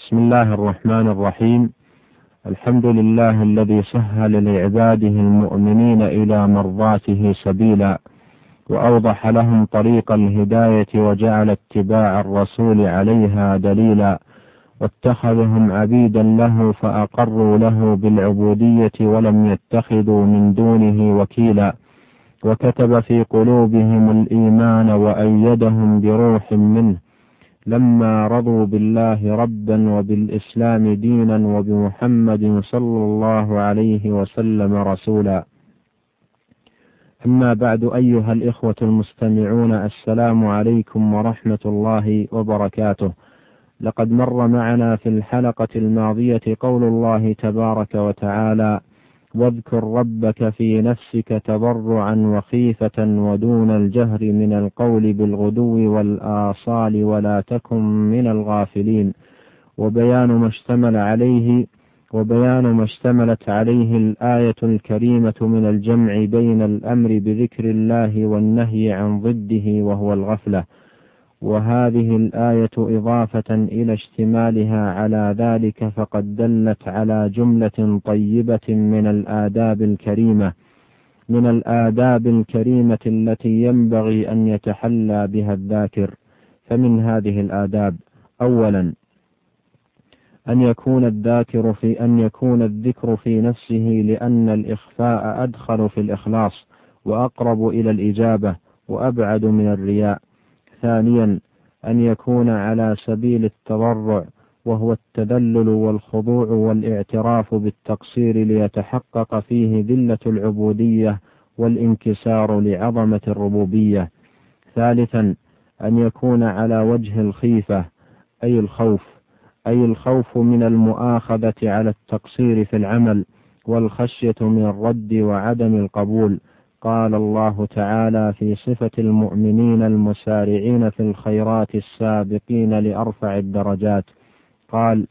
بسم الله الرحمن الرحيم. الحمد لله الذي سهل لعباده المؤمنين إلى مرضاته سبيلا وأوضح لهم طريق الهداية وجعل اتباع الرسول عليها دليلا واتخذهم عبيدا له فأقروا له بالعبودية ولم يتخذوا من دونه وكيلا وكتب في قلوبهم الإيمان وأيدهم بروح منه لما رضوا بالله ربا وبالإسلام دينا وبمحمد صلى الله عليه وسلم رسولا. أما بعد أيها الإخوة المستمعون السلام عليكم ورحمة الله وبركاته. لقد مر معنا في الحلقة الماضية قول الله تبارك وتعالى واذكر ربك في نفسك تضرعا وخيفة ودون الجهر من القول بالغدو والآصال ولا تكن من الغافلين. وبيان ما اشتمل عليه وبيان ما اشتملت عليه الآية الكريمة من الجمع بين الأمر بذكر الله والنهي عن ضده وهو الغفلة. وهذه الآية إضافة إلى اشتمالها على ذلك فقد دلت على جملة طيبة من الآداب الكريمة من الآداب الكريمة التي ينبغي أن يتحلى بها الذاكر. فمن هذه الآداب أولا أن يكون الذاكر في أن يكون الذكر في نفسه لأن الإخفاء أدخل في الإخلاص وأقرب إلى الإجابة وأبعد من الرياء. ثانيا أن يكون على سبيل التضرع وهو التذلل والخضوع والاعتراف بالتقصير ليتحقق فيه ذلة العبودية والانكسار لعظمة الربوبية. ثالثا أن يكون على وجه الخيفة أي الخوف أي الخوف من المؤاخذة على التقصير في العمل والخشية من الرد وعدم القبول قال الله تعالى في صفة المؤمنين المسارعين في الخيرات السابقين لأرفع الدرجات. قال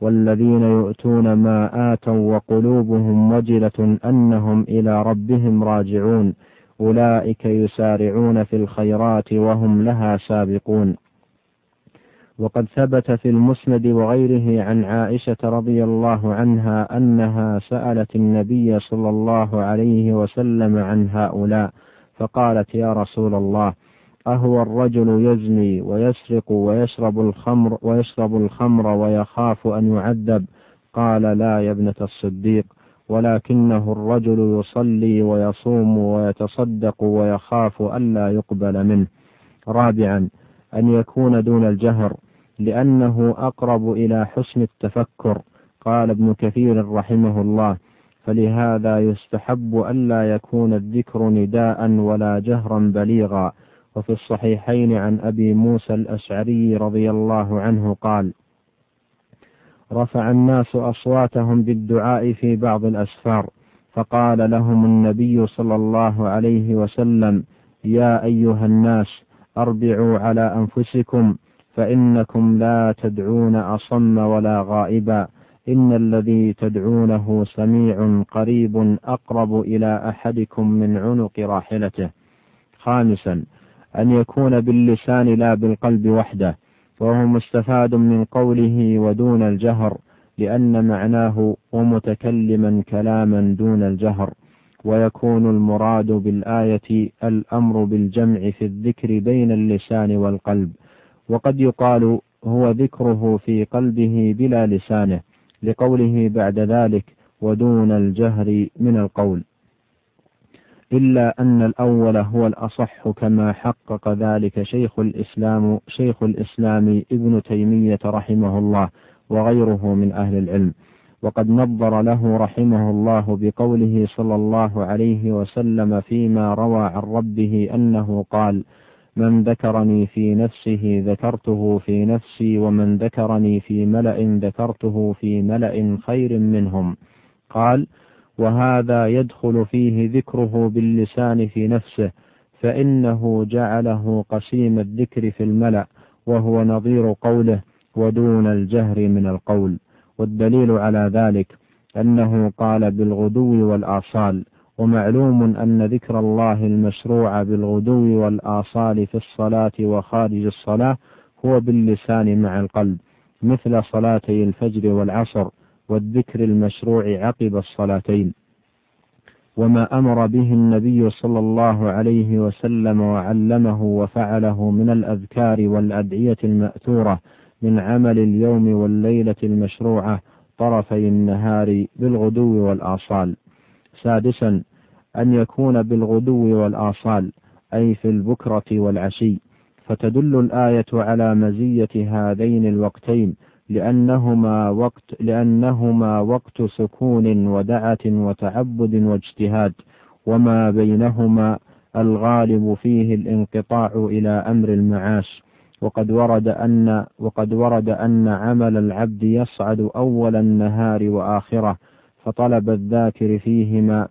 والذين يؤتون ما آتوا وقلوبهم وجلة أنهم إلى ربهم راجعون. أولئك يسارعون في الخيرات وهم لها سابقون. وقد ثبت في المسند وغيره عن عائشة رضي الله عنها أنها سألت النبي صلى الله عليه وسلم عن هؤلاء فقالت يا رسول الله أهو الرجل يزني ويسرق ويشرب الخمر ويشرب الخمر ويخاف أن يعذب قال لا يا ابنة الصديق ولكنه الرجل يصلي ويصوم ويتصدق ويخاف ألا يقبل منه رابعا أن يكون دون الجهر لأنه أقرب إلى حسن التفكر قال ابن كثير رحمه الله. فلهذا يستحب ألا يكون الذكر نداء ولا جهرا بليغا. وفي الصحيحين عن أبي موسى الأشعري رضي الله عنه قال رفع الناس أصواتهم بالدعاء في بعض الأسفار فقال لهم النبي صلى الله عليه وسلم يا أيها الناس أربعوا على أنفسكم فإنكم لا تدعون أصم ولا غائبا إن الذي تدعونه سميع قريب أقرب إلى أحدكم من عنق راحلته. خامسا أن يكون باللسان لا بالقلب وحده، وهو مستفاد من قوله ودون الجهر، لأن معناه ومتكلما كلاما دون الجهر. ويكون المراد بالآية الأمر بالجمع في الذكر بين اللسان والقلب، وقد يقال هو ذكره في قلبه بلا لسانه لقوله بعد ذلك ودون الجهر من القول. إلا أن الأول هو الأصح كما حقق ذلك شيخ الإسلام شيخ الإسلام ابن تيمية رحمه الله وغيره من أهل العلم. وقد نظر له رحمه الله بقوله صلى الله عليه وسلم فيما روى عن ربه أنه قال من ذكرني في نفسه ذكرته في نفسي ومن ذكرني في ملأ ذكرته في ملأ خير منهم. قال وهذا يدخل فيه ذكره باللسان في نفسه فإنه جعله قسيم الذكر في الملأ وهو نظير قوله ودون الجهر من القول. والدليل على ذلك أنه قال بالغدو والآصال. ومعلوم أن ذكر الله المشروع بالغدو والآصال في الصلاة وخارج الصلاة هو باللسان مع القلب مثل صلاتي الفجر والعصر والذكر المشروع عقب الصلاتين. وما أمر به النبي صلى الله عليه وسلم وعلمه وفعله من الأذكار والأدعية المأثورة من عمل اليوم والليلة المشروعة طرفي النهار بالغدو والآصال. سادسا أن يكون بالغدو والآصال أي في البكرة والعشي. فتدل الآية على مزية هذين الوقتين لأنهما وقت لأنهما وقت سكون ودعة وتعبد واجتهاد. وما بينهما الغالب فيه الانقطاع إلى أمر المعاش. وقد ورد أن وقد ورد أن عمل العبد يصعد أول النهار وآخره. فطلب الذاكر فيهما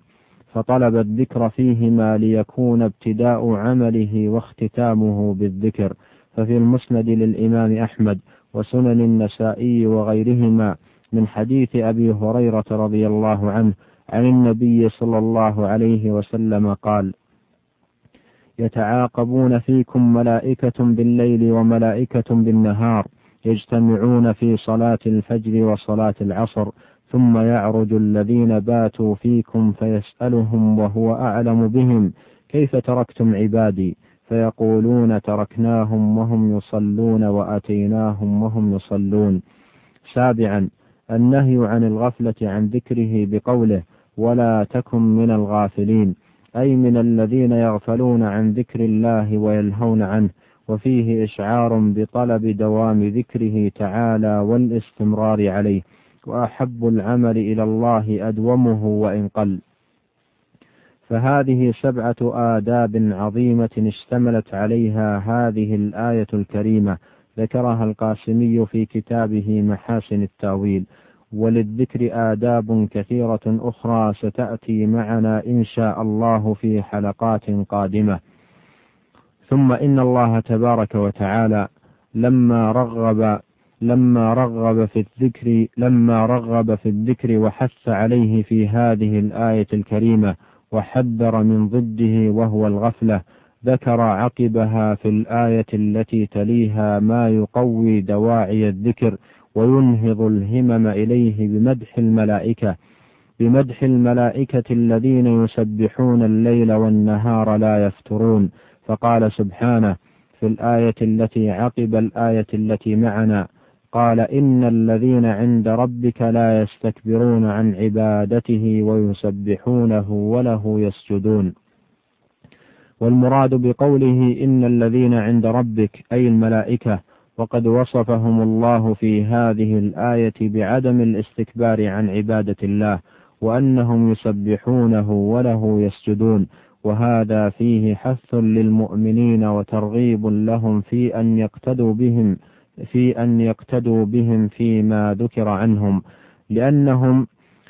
فطلب الذكر فيهما ليكون ابتداء عمله واختتامه بالذكر. ففي المسند للإمام أحمد وسنن النسائي وغيرهما من حديث أبي هريرة رضي الله عنه عن النبي صلى الله عليه وسلم قال يتعاقبون فيكم ملائكة بالليل وملائكة بالنهار يجتمعون في صلاة الفجر وصلاة العصر ثم يعرج الذين باتوا فيكم فيسألهم وهو أعلم بهم كيف تركتم عبادي؟ فيقولون تركناهم وهم يصلون وأتيناهم وهم يصلون. سابعا النهي عن الغفلة عن ذكره بقوله ولا تكن من الغافلين أي من الذين يغفلون عن ذكر الله ويلهون عنه وفيه إشعار بطلب دوام ذكره تعالى والاستمرار عليه. وأحب العمل إلى الله أدومه وإن قل. فهذه سبعة آداب عظيمة اشتملت عليها هذه الآية الكريمة ذكرها القاسمي في كتابه محاسن التأويل. وللذكر آداب كثيرة أخرى ستأتي معنا إن شاء الله في حلقات قادمة. ثم إن الله تبارك وتعالى لما رغب لما رغب في الذكر لما رغب في الذكر وحث عليه في هذه الآية الكريمة وحذر من ضده وهو الغفلة ذكر عقبها في الآية التي تليها ما يقوي دواعي الذكر وينهض الهمم إليه بمدح الملائكة بمدح الملائكة الذين يسبحون الليل والنهار لا يفترون. فقال سبحانه في الآية التي عقب الآية التي معنا قال إن الذين عند ربك لا يستكبرون عن عبادته ويسبحونه وله يسجدون. والمراد بقوله إن الذين عند ربك أي الملائكة وقد وصفهم الله في هذه الآية بعدم الاستكبار عن عبادة الله وأنهم يسبحونه وله يسجدون. وهذا فيه حث للمؤمنين وترغيب لهم في أن يقتدوا بهم في أن يقتدوا بهم فيما ذكر عنهم لأنهم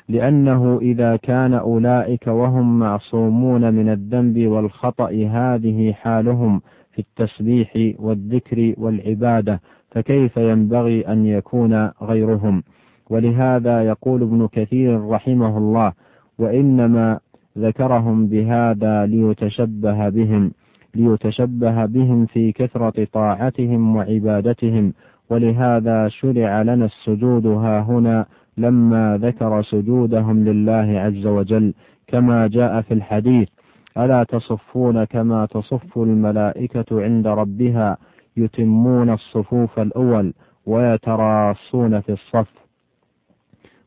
لأنه إذا كان أولئك وهم معصومون من الذنب والخطأ هذه حالهم في التسبيح والذكر والعبادة فكيف ينبغي أن يكون غيرهم؟ ولهذا يقول ابن كثير رحمه الله وإنما ذكرهم بهذا ليتشبه بهم. ليتشبه بهم في كثرة طاعتهم وعبادتهم ولهذا شرع لنا السجود ها هنا لما ذكر سجودهم لله عز وجل كما جاء في الحديث ألا تصفون كما تصف الملائكة عند ربها يتمون الصفوف الأول ويتراصون في الصف؟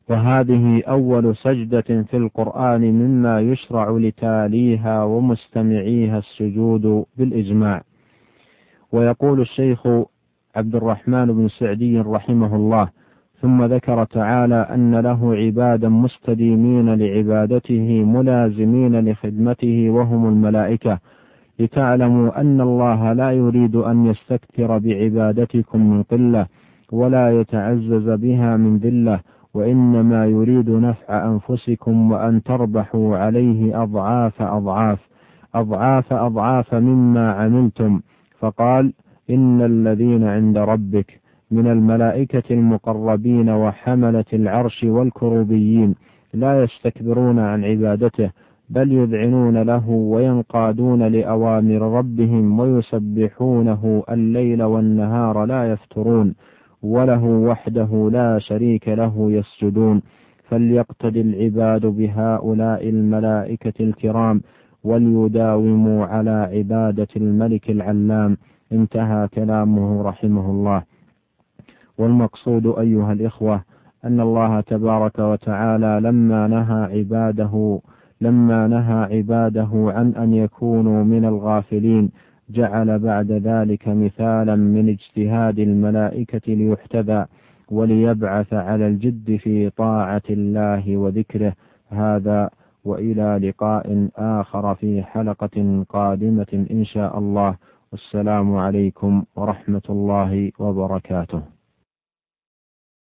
وهذه أول سجدة في القرآن مما يشرع لتاليها ومستمعيها السجود بالإجماع. ويقول الشيخ عبد الرحمن بن سعدي رحمه الله ثم ذكر تعالى أن له عبادا مستديمين لعبادته ملازمين لخدمته وهم الملائكة. لتعلموا أن الله لا يريد أن يستكثر بعبادتكم من قلة ولا يتعزز بها من ذلة. وإنما يريد نفع أنفسكم وأن تربحوا عليه أضعاف أضعاف أضعاف أضعاف مما عملتم. فقال إن الذين عند ربك من الملائكة المقربين وحملة العرش والكروبيين لا يستكبرون عن عبادته بل يذعنون له وينقادون لأوامر ربهم ويسبحونه الليل والنهار لا يفترون. وله وحده لا شريك له يسجدون. فليقتدي العباد بهؤلاء الملائكة الكرام وليداوموا على عبادة الملك العلام. انتهى كلامه رحمه الله. والمقصود أيها الإخوة أن الله تبارك وتعالى لما نهى عباده لما نهى عباده عن أن يكونوا من الغافلين. جعل بعد ذلك مثالا من اجتهاد الملائكة ليحتذى وليبعث على الجد في طاعة الله وذكره. هذا وإلى لقاء آخر في حلقة قادمة إن شاء الله. والسلام عليكم ورحمة الله وبركاته.